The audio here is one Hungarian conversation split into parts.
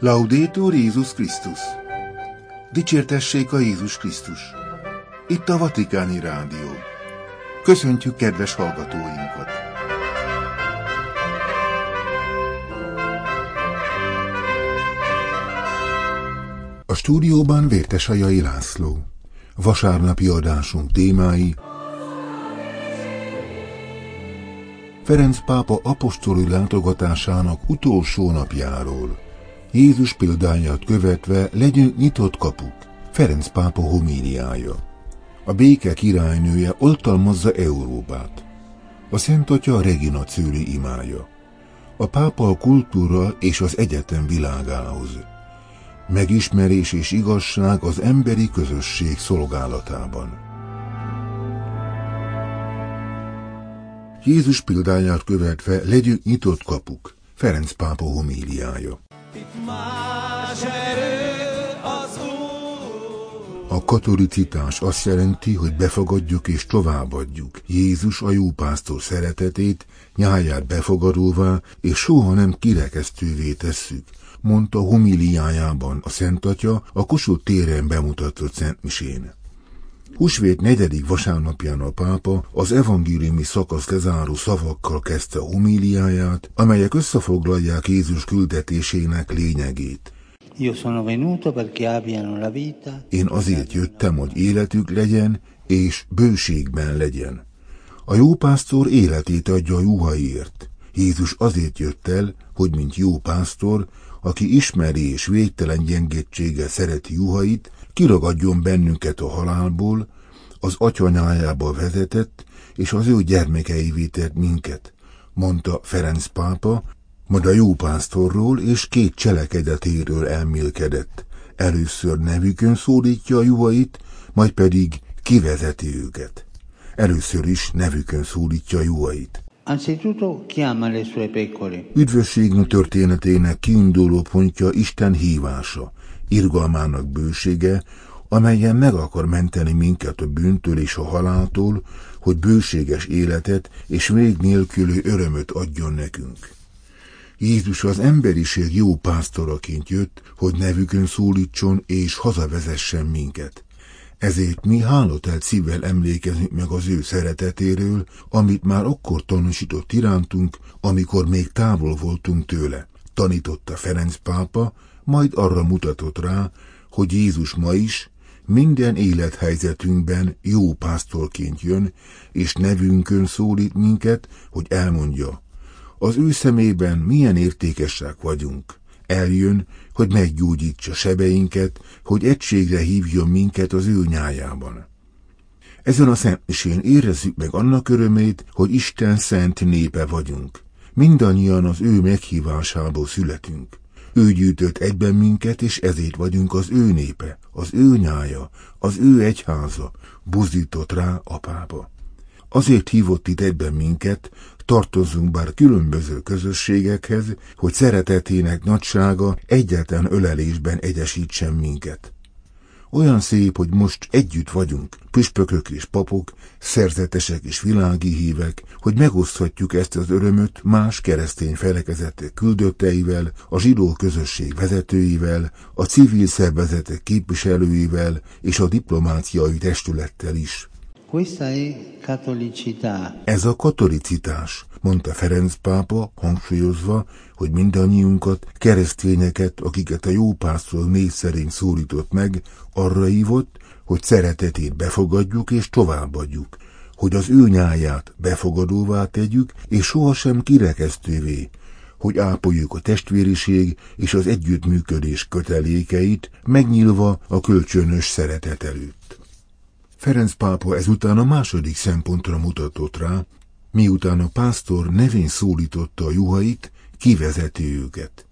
Laudétur Jézus Krisztus! Dicsértessék a Jézus Krisztus! Itt a Vatikáni Rádió. Köszöntjük kedves hallgatóinkat! A stúdióban Vértesajai László. Vasárnapi adásunk témái Ferenc pápa apostoli látogatásának utolsó napjáról. Jézus példányát követve legyünk nyitott kapuk. Ferenc pápa homíliája. A béke királynője oltalmazza Európát. A Szent Atya Regina Cőli imája. A pápa a kultúra és az egyetem világához. Megismerés és igazság az emberi közösség szolgálatában. Jézus példányát követve legyünk nyitott kapuk. Ferenc pápa homíliája. A katolicitás azt jelenti, hogy befogadjuk és továbbadjuk Jézus a jó pásztor szeretetét, nyáját befogadóvá, és soha nem kirekesztővé tesszük, mondta homiliájában a Szent Atya a Kossuth téren bemutatott Szent Misén. Húsvét negyedik vasárnapján a pápa az evangéliumi szakasz lezáró szavakkal kezdte homíliáját, amelyek összefoglalják Jézus küldetésének lényegét. Én azért jöttem, hogy életük legyen, és bőségben legyen. A jó pásztor életét adja a juhaiért. Jézus azért jött el, hogy mint jó pásztor, aki ismeri és végtelen gyengétséggel szereti juhait, kiragadjon bennünket a halálból, az atyanyájába vezetett, és az ő gyermekeivé tett minket, mondta Ferenc pápa, majd a jó pásztorról és két cselekedetéről elmélkedett. Először nevükön szólítja a juhait, majd pedig kivezeti őket. Először is nevükön szólítja a juhait. Üdvösségünk történetének kiinduló pontja Isten hívása, irgalmának bősége, amelyen meg akar menteni minket a bűntől és a haláltól, hogy bőséges életet és még nélkülő örömöt adjon nekünk. Jézus az emberiség jó pásztoraként jött, hogy nevükön szólítson és hazavezessen minket. Ezért mi hálotelt szívvel emlékezünk meg az ő szeretetéről, amit már akkor tanúsított irántunk, amikor még távol voltunk tőle. Tanította Ferenc pápa, majd arra mutatott rá, hogy Jézus ma is, minden élethelyzetünkben jó pásztorként jön, és nevünkön szólít minket, hogy elmondja, az ő szemében milyen értékesek vagyunk. Eljön, hogy meggyógyítsa sebeinket, hogy egységre hívjon minket az ő nyájában. Ezen a szentmisén érezzük meg annak örömét, hogy Isten szent népe vagyunk. Mindannyian az ő meghívásából születünk. Ő gyűjtött egyben minket, és ezért vagyunk az ő népe, az ő nyája, az ő egyháza, buzdított rá a pápa. Azért hívott itt egyben minket, tartozzunk bár különböző közösségekhez, hogy szeretetének nagysága egyetlen ölelésben egyesítsen minket. Olyan szép, hogy most együtt vagyunk, püspökök és papok, szerzetesek és világi hívek, hogy megoszthatjuk ezt az örömöt más keresztény felekezetek küldötteivel, a zsidó közösség vezetőivel, a civil szervezetek képviselőivel és a diplomáciai testülettel is. Ez a katolicitás, mondta Ferenc pápa, hangsúlyozva, hogy mindannyiunkat, keresztényeket, akiket a jó pásztor név szerint szólított meg, arra hívott, hogy szeretetét befogadjuk és továbbadjuk, hogy az ő nyáját befogadóvá tegyük, és sohasem kirekesztővé, hogy ápoljuk a testvériség és az együttműködés kötelékeit, megnyilva a kölcsönös szeretet előtt. Ferenc pápa ezután a második szempontra mutatott rá, miután a pásztor nevén szólította a juhait, kivezeti őket.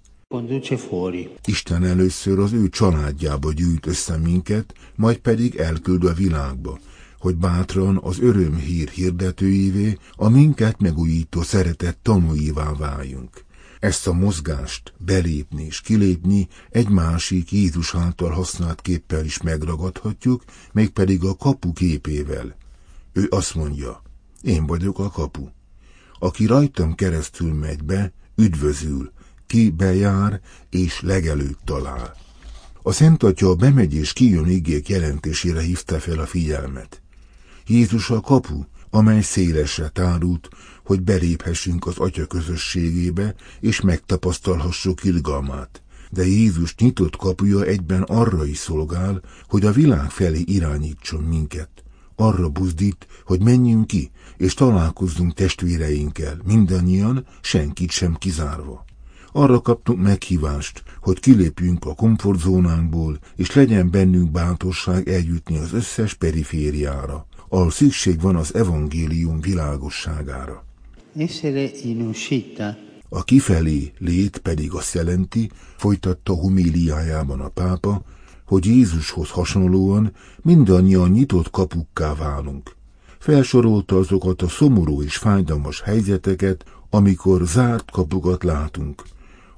Isten először az ő családjába gyűjt össze minket, majd pedig elküld a világba, hogy bátran az örömhír hirdetőivé, a minket megújító szeretet tanúivá váljunk. Ezt a mozgást belépni és kilépni egy másik Jézus által használt képpel is megragadhatjuk, mégpedig a kapu képével. Ő azt mondja, én vagyok a kapu. Aki rajtam keresztül megy be, üdvözül, ki bejár és legelőtt talál. A Szent Atya bemegy és kijön igék jelentésére hívta fel a figyelmet. Jézus a kapu, amely szélesre tárult, hogy beléphessünk az Atya közösségébe, és megtapasztalhassuk irgalmát. De Jézus nyitott kapuja egyben arra is szolgál, hogy a világ felé irányítson minket. Arra buzdít, hogy menjünk ki, és találkozzunk testvéreinkkel, mindannyian, senkit sem kizárva. Arra kaptunk meghívást, hogy kilépjünk a komfortzónánkból, és legyen bennünk bátorság eljutni az összes perifériára, ahol szükség van az evangélium világosságára. A kifelé lét pedig azt jelenti, folytatta humíliájában a pápa, hogy Jézushoz hasonlóan mindannyian nyitott kapukká válunk. Felsorolta azokat a szomorú és fájdalmas helyzeteket, amikor zárt kapukat látunk.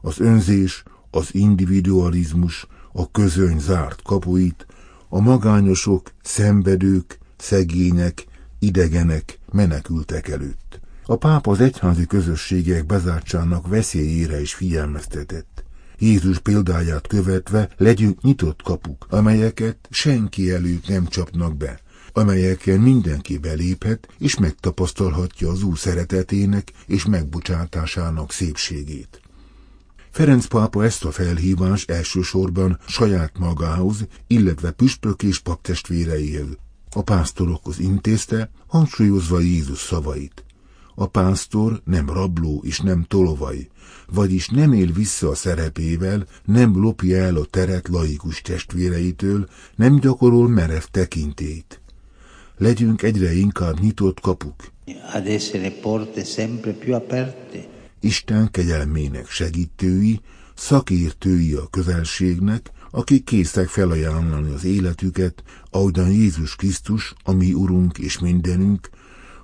Az önzés, az individualizmus, a közöny zárt kapuit, a magányosok, szenvedők, szegények, idegenek, menekültek előtt. A pápa az egyházi közösségek bezártsának veszélyére is figyelmeztetett. Jézus példáját követve legyünk nyitott kapuk, amelyeket senki előtt nem csapnak be, amelyeken mindenki beléphet és megtapasztalhatja az Úr szeretetének és megbocsátásának szépségét. Ferenc pápa ezt a felhívást elsősorban saját magához, illetve püspök és paptestvéreihez, a pásztorokhoz intézte, hangsúlyozva Jézus szavait. A pásztor nem rabló és nem tolovaj, vagyis nem él vissza a szerepével, nem lopja el a teret laikus testvéreitől, nem gyakorol merev tekintét. Legyünk egyre inkább nyitott kapuk. Ad essere porte sempre più aperte. Isten kegyelmének segítői, szakértői a közelségnek, akik készek felajánlani az életüket, ahogyan Jézus Krisztus, a mi Urunk és mindenünk,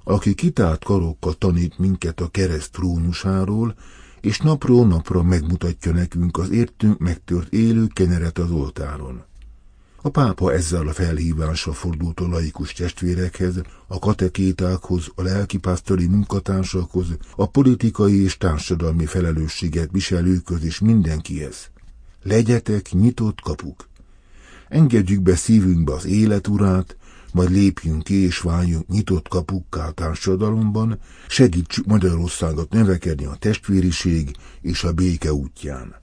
aki kitált karokkal tanít minket a kereszt trónusáról, és napról napra megmutatja nekünk az értünk megtört élő kenyeret az oltáron. A pápa ezzel a felhívásra fordult a laikus testvérekhez, a katekétákhoz, a lelkipásztori munkatársakhoz, a politikai és társadalmi felelősséget viselőköz és mindenkihez. Legyetek nyitott kapuk! Engedjük be szívünkbe az élet urát, majd lépjünk ki és váljunk nyitott kapukká társadalomban, segítsük Magyarországot növekedni a testvériség és a béke útján.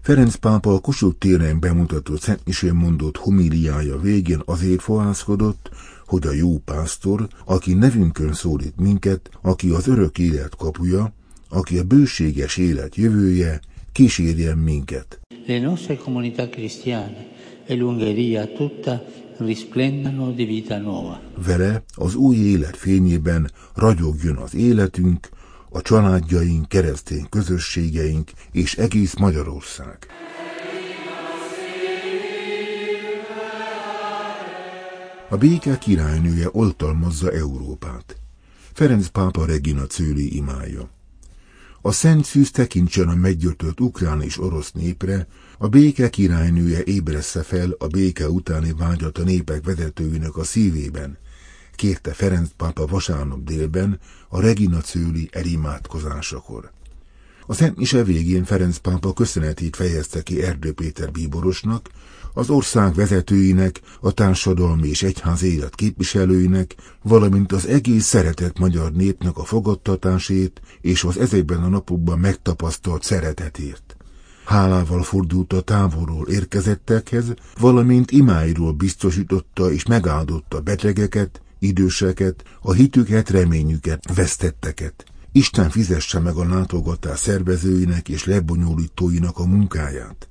Ferenc pápa a Kossuth téren bemutatott Szentmisén mondott homiliája végén azért fohászkodott, hogy a jó pásztor, aki nevünkön szólít minket, aki az örök élet kapuja, aki a bőséges élet jövője, kísérjen minket. Le nostre comunità cristiane e l'Ungheria tutta Vele az új élet fényében ragyogjon az életünk, a családjaink, keresztény közösségeink és egész Magyarország. A béke királynője oltalmazza Európát. Ferenc pápa Regina Cőli imája. A szent szűz tekintsen a meggyötört ukrán és orosz népre, a béke királynője ébressze fel a béke utáni vágyat a népek vezetőinek a szívében, kérte Ferenc pápa vasárnap délben a Regina Cőli elimádkozásakor. A Szent Mise végén Ferenc pápa köszönetét fejezte ki Erdő Péter bíborosnak, az ország vezetőinek, a társadalmi és egyház élet képviselőinek, valamint az egész szeretett magyar népnek a fogadtatásét és az ezekben a napokban megtapasztalt szeretetért. Hálával fordult a távolról érkezettekhez, valamint imáiról biztosította és megáldotta betegeket, időseket, a hitüket, reményüket, vesztetteket. Isten fizesse meg a látogatás szervezőinek és lebonyolítóinak a munkáját.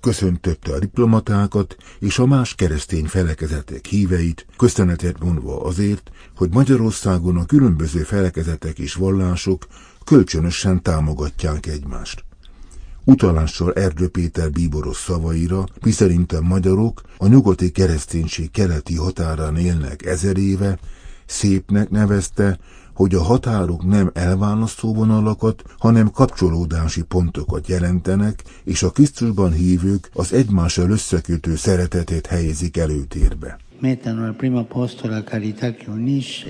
Köszöntötte a diplomatákat és a más keresztény felekezetek híveit, köszönetet mondva azért, hogy Magyarországon a különböző felekezetek és vallások kölcsönösen támogatják egymást. Utalással Erdő Péter bíboros szavaira, miszerint magyarok a nyugati kereszténység keleti határán élnek ezer éve, szépnek nevezte, hogy a határok nem elválasztó vonalakat, hanem kapcsolódási pontokat jelentenek, és a Krisztusban hívők az egymással összekötő szeretetét helyezik előtérbe.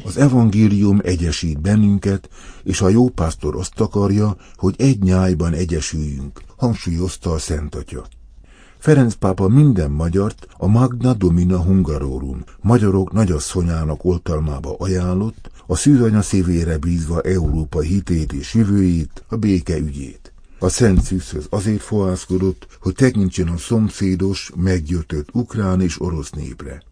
Az evangélium egyesít bennünket, és a jó pásztor azt akarja, hogy egy nyájban egyesüljünk, hangsúlyozta a Szent Atya. Ferenc pápa minden magyart a Magna Domina Hungarorum, magyarok nagyasszonyának oltalmába ajánlott, a szűzanya szívére bízva Európa hitét és jövőjét, a béke ügyét. A Szent Szűzhöz azért fohászkodott, hogy tekintsen a szomszédos, meggyötött ukrán és orosz népre.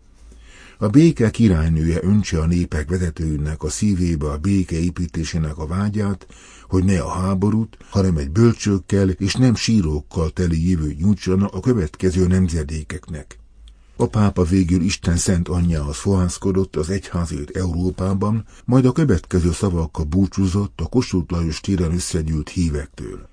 A béke királynője öntse a népek vezetőinek a szívébe a béke építésének a vágyát, hogy ne a háborút, hanem egy bölcsőkkel és nem sírókkal teli jövőt nyújtson a következő nemzedékeknek. A pápa végül Isten szent anyjához fohászkodott az egyházért Európában, majd a következő szavakkal búcsúzott a Kossuth Lajos téren összegyűlt hívektől.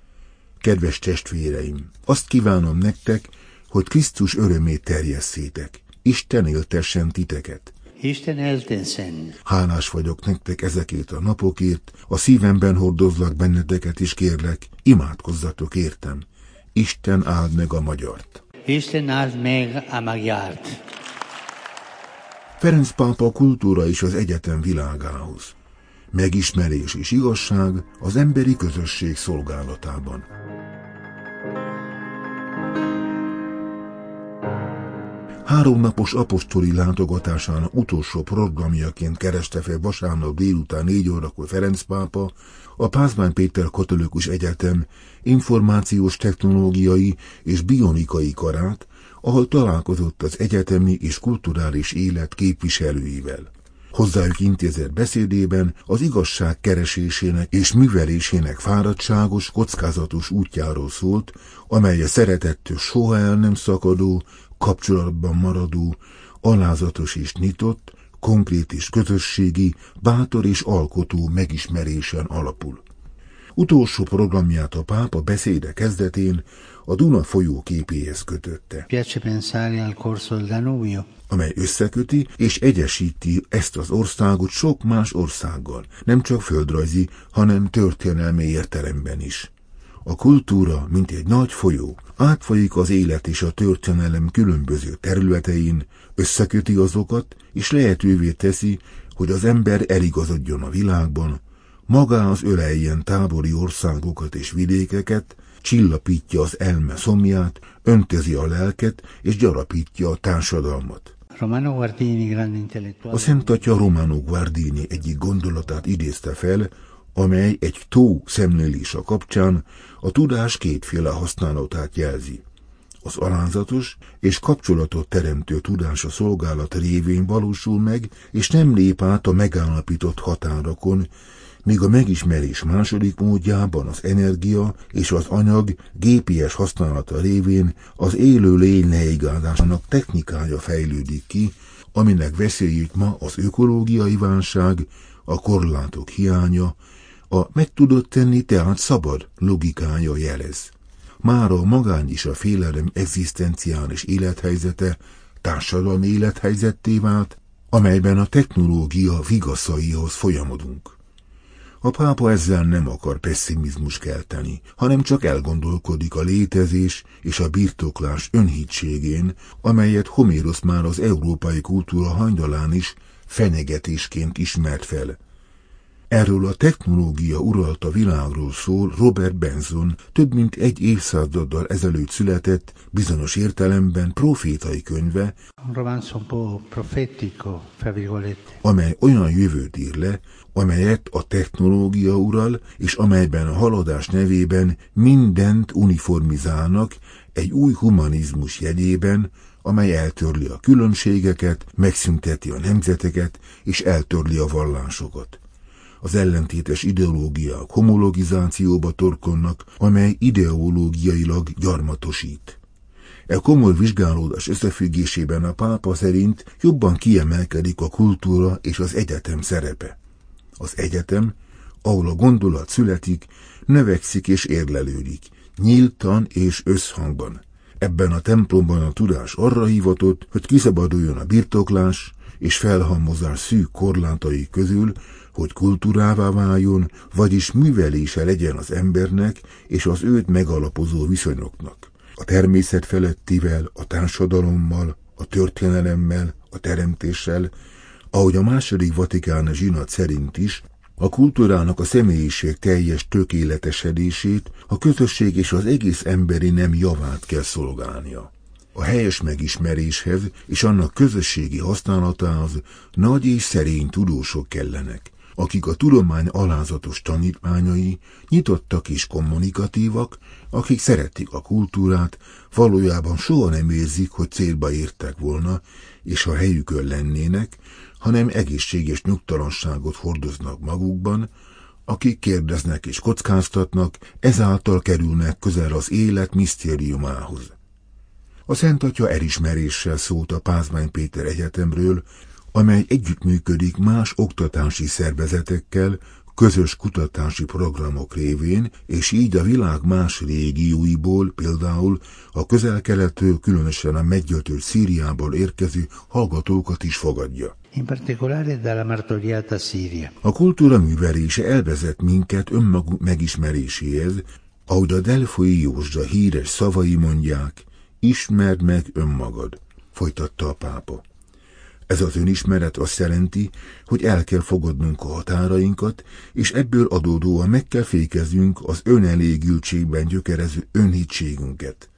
Kedves testvéreim, azt kívánom nektek, hogy Krisztus örömét terjesszétek. Isten éltessen titeket. Isten éltessen. Hálás vagyok nektek ezekért a napokért, a szívemben hordozlak benneteket is kérlek, imádkozzatok értem. Isten áld meg a magyart. Isten áld meg a magyart. Ferenc pápa kultúra is az egyetem világához. Megismerés és igazság az emberi közösség szolgálatában. Háromnapos apostoli látogatásának utolsó programjaként kereste fel vasárnap délután négy órakor Ferenc pápa a Pázmány Péter Katolikus Egyetem információs technológiai és bionikai karát, ahol találkozott az egyetemi és kulturális élet képviselőivel. Hozzájuk intézett beszédében az igazság keresésének és művelésének fáradtságos, kockázatos útjáról szólt, amely a szeretettől soha el nem szakadó, kapcsolatban maradó, alázatos és nyitott, konkrét és közösségi, bátor és alkotó megismerésen alapul. Utolsó programját a pápa beszéde kezdetén a Duna folyó képéhez kötötte. amely összeköti és egyesíti ezt az országot sok más országgal, nem csak földrajzi, hanem történelmi értelemben is. A kultúra, mint egy nagy folyó, átfolyik az élet és a történelem különböző területein, összeköti azokat, és lehetővé teszi, hogy az ember eligazodjon a világban, magához öleljen tábori országokat és vidékeket, csillapítja az elme szomját, öntezi a lelket és gyarapítja a társadalmat. A Szent Atya Romano Guardini egyik gondolatát idézte fel, amely egy tó szemlélése kapcsán a tudás kétféle használatát jelzi. Az alázatos és kapcsolatot teremtő tudás a szolgálat révén valósul meg, és nem lép át a megállapított határokon, míg a megismerés második módjában az energia és az anyag GPS használata révén az élő lény leigázásának technikája fejlődik ki, aminek veszélyét ma az ökológiai válság, a korlátok hiánya a meg tudott tenni tehát szabad logikája jelez. Már a magány is a félelem egzisztenciális élethelyzete társadalmi élethelyzetté vált, amelyben a technológia vigaszaihoz folyamodunk. A pápa ezzel nem akar pessimizmus kelteni, hanem csak elgondolkodik a létezés és a birtoklás önhítségén, amelyet Homérosz már az európai kultúra hajnalán is fenyegetésként ismert fel, Erről a technológia uralta világról szól Robert Benson több mint egy évszázaddal ezelőtt született, bizonyos értelemben profétai könyve, amely olyan jövőt ír le, amelyet a technológia ural, és amelyben a haladás nevében mindent uniformizálnak egy új humanizmus jegyében, amely eltörli a különbségeket, megszünteti a nemzeteket és eltörli a vallásokat az ellentétes ideológiák homologizációba torkonnak, amely ideológiailag gyarmatosít. E komoly vizsgálódás összefüggésében a pápa szerint jobban kiemelkedik a kultúra és az egyetem szerepe. Az egyetem, ahol a gondolat születik, növekszik és érlelődik, nyíltan és összhangban. Ebben a templomban a tudás arra hivatott, hogy kiszabaduljon a birtoklás és felhalmozás szűk korlátai közül, hogy kultúrává váljon, vagyis művelése legyen az embernek és az őt megalapozó viszonyoknak. A természet felettivel, a társadalommal, a történelemmel, a teremtéssel, ahogy a második Vatikán zsinat szerint is, a kultúrának a személyiség teljes tökéletesedését, a közösség és az egész emberi nem javát kell szolgálnia. A helyes megismeréshez és annak közösségi használatához nagy és szerény tudósok kellenek, akik a tudomány alázatos tanítmányai, nyitottak és kommunikatívak, akik szeretik a kultúrát, valójában soha nem érzik, hogy célba értek volna, és ha helyükön lennének, hanem egészséges nyugtalanságot hordoznak magukban, akik kérdeznek és kockáztatnak, ezáltal kerülnek közel az élet misztériumához. A Szent Atya elismeréssel szólt a Pázmány Péter Egyetemről, amely együttműködik más oktatási szervezetekkel, közös kutatási programok révén, és így a világ más régióiból, például a közel-keletől, különösen a meggyötört Szíriából érkező hallgatókat is fogadja. In particolare dalla martoriata Siria. A kultúra művelése elvezet minket önmagunk megismeréséhez, ahogy a Delfoi Józsa híres szavai mondják, ismerd meg önmagad, folytatta a pápa. Ez az önismeret azt jelenti, hogy el kell fogadnunk a határainkat, és ebből adódóan meg kell fékeznünk az önelégültségben gyökerező önhitségünket.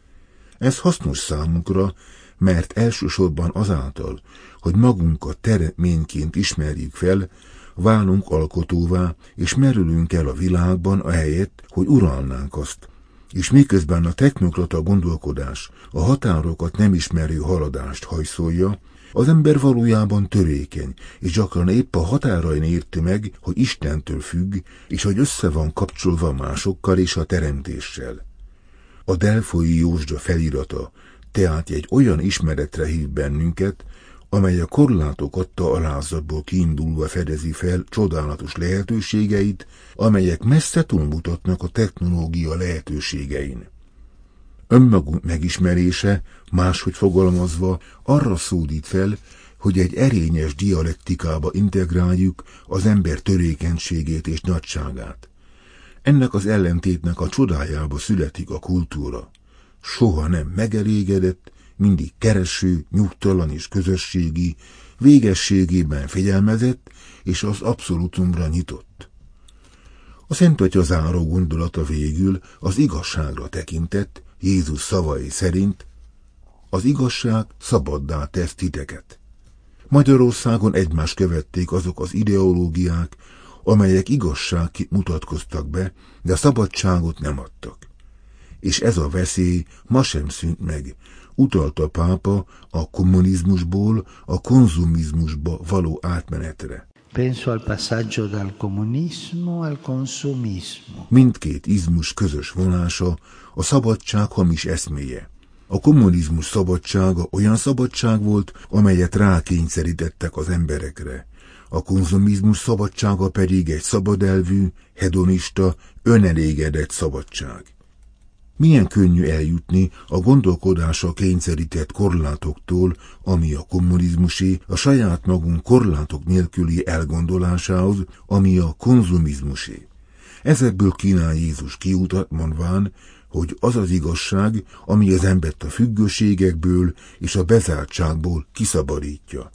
Ez hasznos számunkra, mert elsősorban azáltal, hogy magunkat tereményként ismerjük fel, válunk alkotóvá, és merülünk el a világban a helyet, hogy uralnánk azt. És miközben a technokrata gondolkodás a határokat nem ismerő haladást hajszolja, az ember valójában törékeny, és gyakran épp a határain érti meg, hogy Istentől függ, és hogy össze van kapcsolva másokkal és a teremtéssel. A Delfoi Józsda felirata tehát egy olyan ismeretre hív bennünket, amely a korlátok adta alázatból kiindulva fedezi fel csodálatos lehetőségeit, amelyek messze túlmutatnak a technológia lehetőségein. Önmagunk megismerése, máshogy fogalmazva, arra szódít fel, hogy egy erényes dialektikába integráljuk az ember törékenységét és nagyságát. Ennek az ellentétnek a csodájába születik a kultúra. Soha nem megelégedett, mindig kereső, nyugtalan és közösségi, végességében fegyelmezett és az abszolútumra nyitott. A Szent Atya záró gondolata végül az igazságra tekintett, Jézus szavai szerint, az igazság szabaddá tesz titeket. Magyarországon egymás követték azok az ideológiák, amelyek igazság mutatkoztak be, de szabadságot nem adtak. És ez a veszély ma sem szűnt meg, utalta a pápa a kommunizmusból a konzumizmusba való átmenetre. Penso al passaggio dal comunismo al consumismo. Mindkét izmus közös vonása a szabadság hamis eszméje. A kommunizmus szabadsága olyan szabadság volt, amelyet rákényszerítettek az emberekre. A konzumizmus szabadsága pedig egy szabadelvű, hedonista, önelégedett szabadság. Milyen könnyű eljutni a gondolkodásra kényszerített korlátoktól, ami a kommunizmusé, a saját magunk korlátok nélküli elgondolásához, ami a konzumizmusé. Ezekből kínál Jézus kiutat, mondván, hogy az az igazság, ami az embert a függőségekből és a bezártságból kiszabadítja.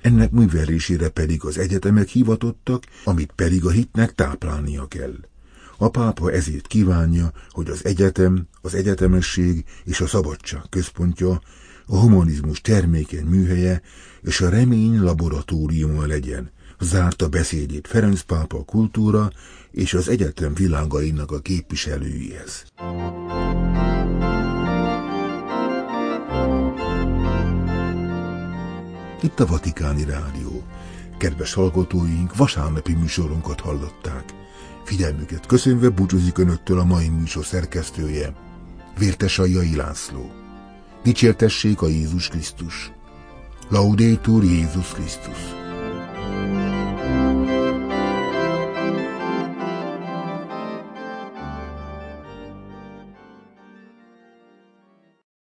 Ennek művelésére pedig az egyetemek hivatottak, amit pedig a hitnek táplálnia kell. A pápa ezért kívánja, hogy az egyetem, az egyetemesség és a szabadság központja, a humanizmus termékeny műhelye és a remény laboratóriuma legyen. Zárta beszédét Ferenc pápa kultúra és az egyetem világainak a képviselőihez. Itt a Vatikáni Rádió. Kedves hallgatóink, vasárnapi műsorunkat hallották. Figyelmüket köszönve búcsúzik önöktől a mai műsor szerkesztője, Vértesai László. Dicsértessék a Jézus Krisztus! Laudétur Jézus Krisztus!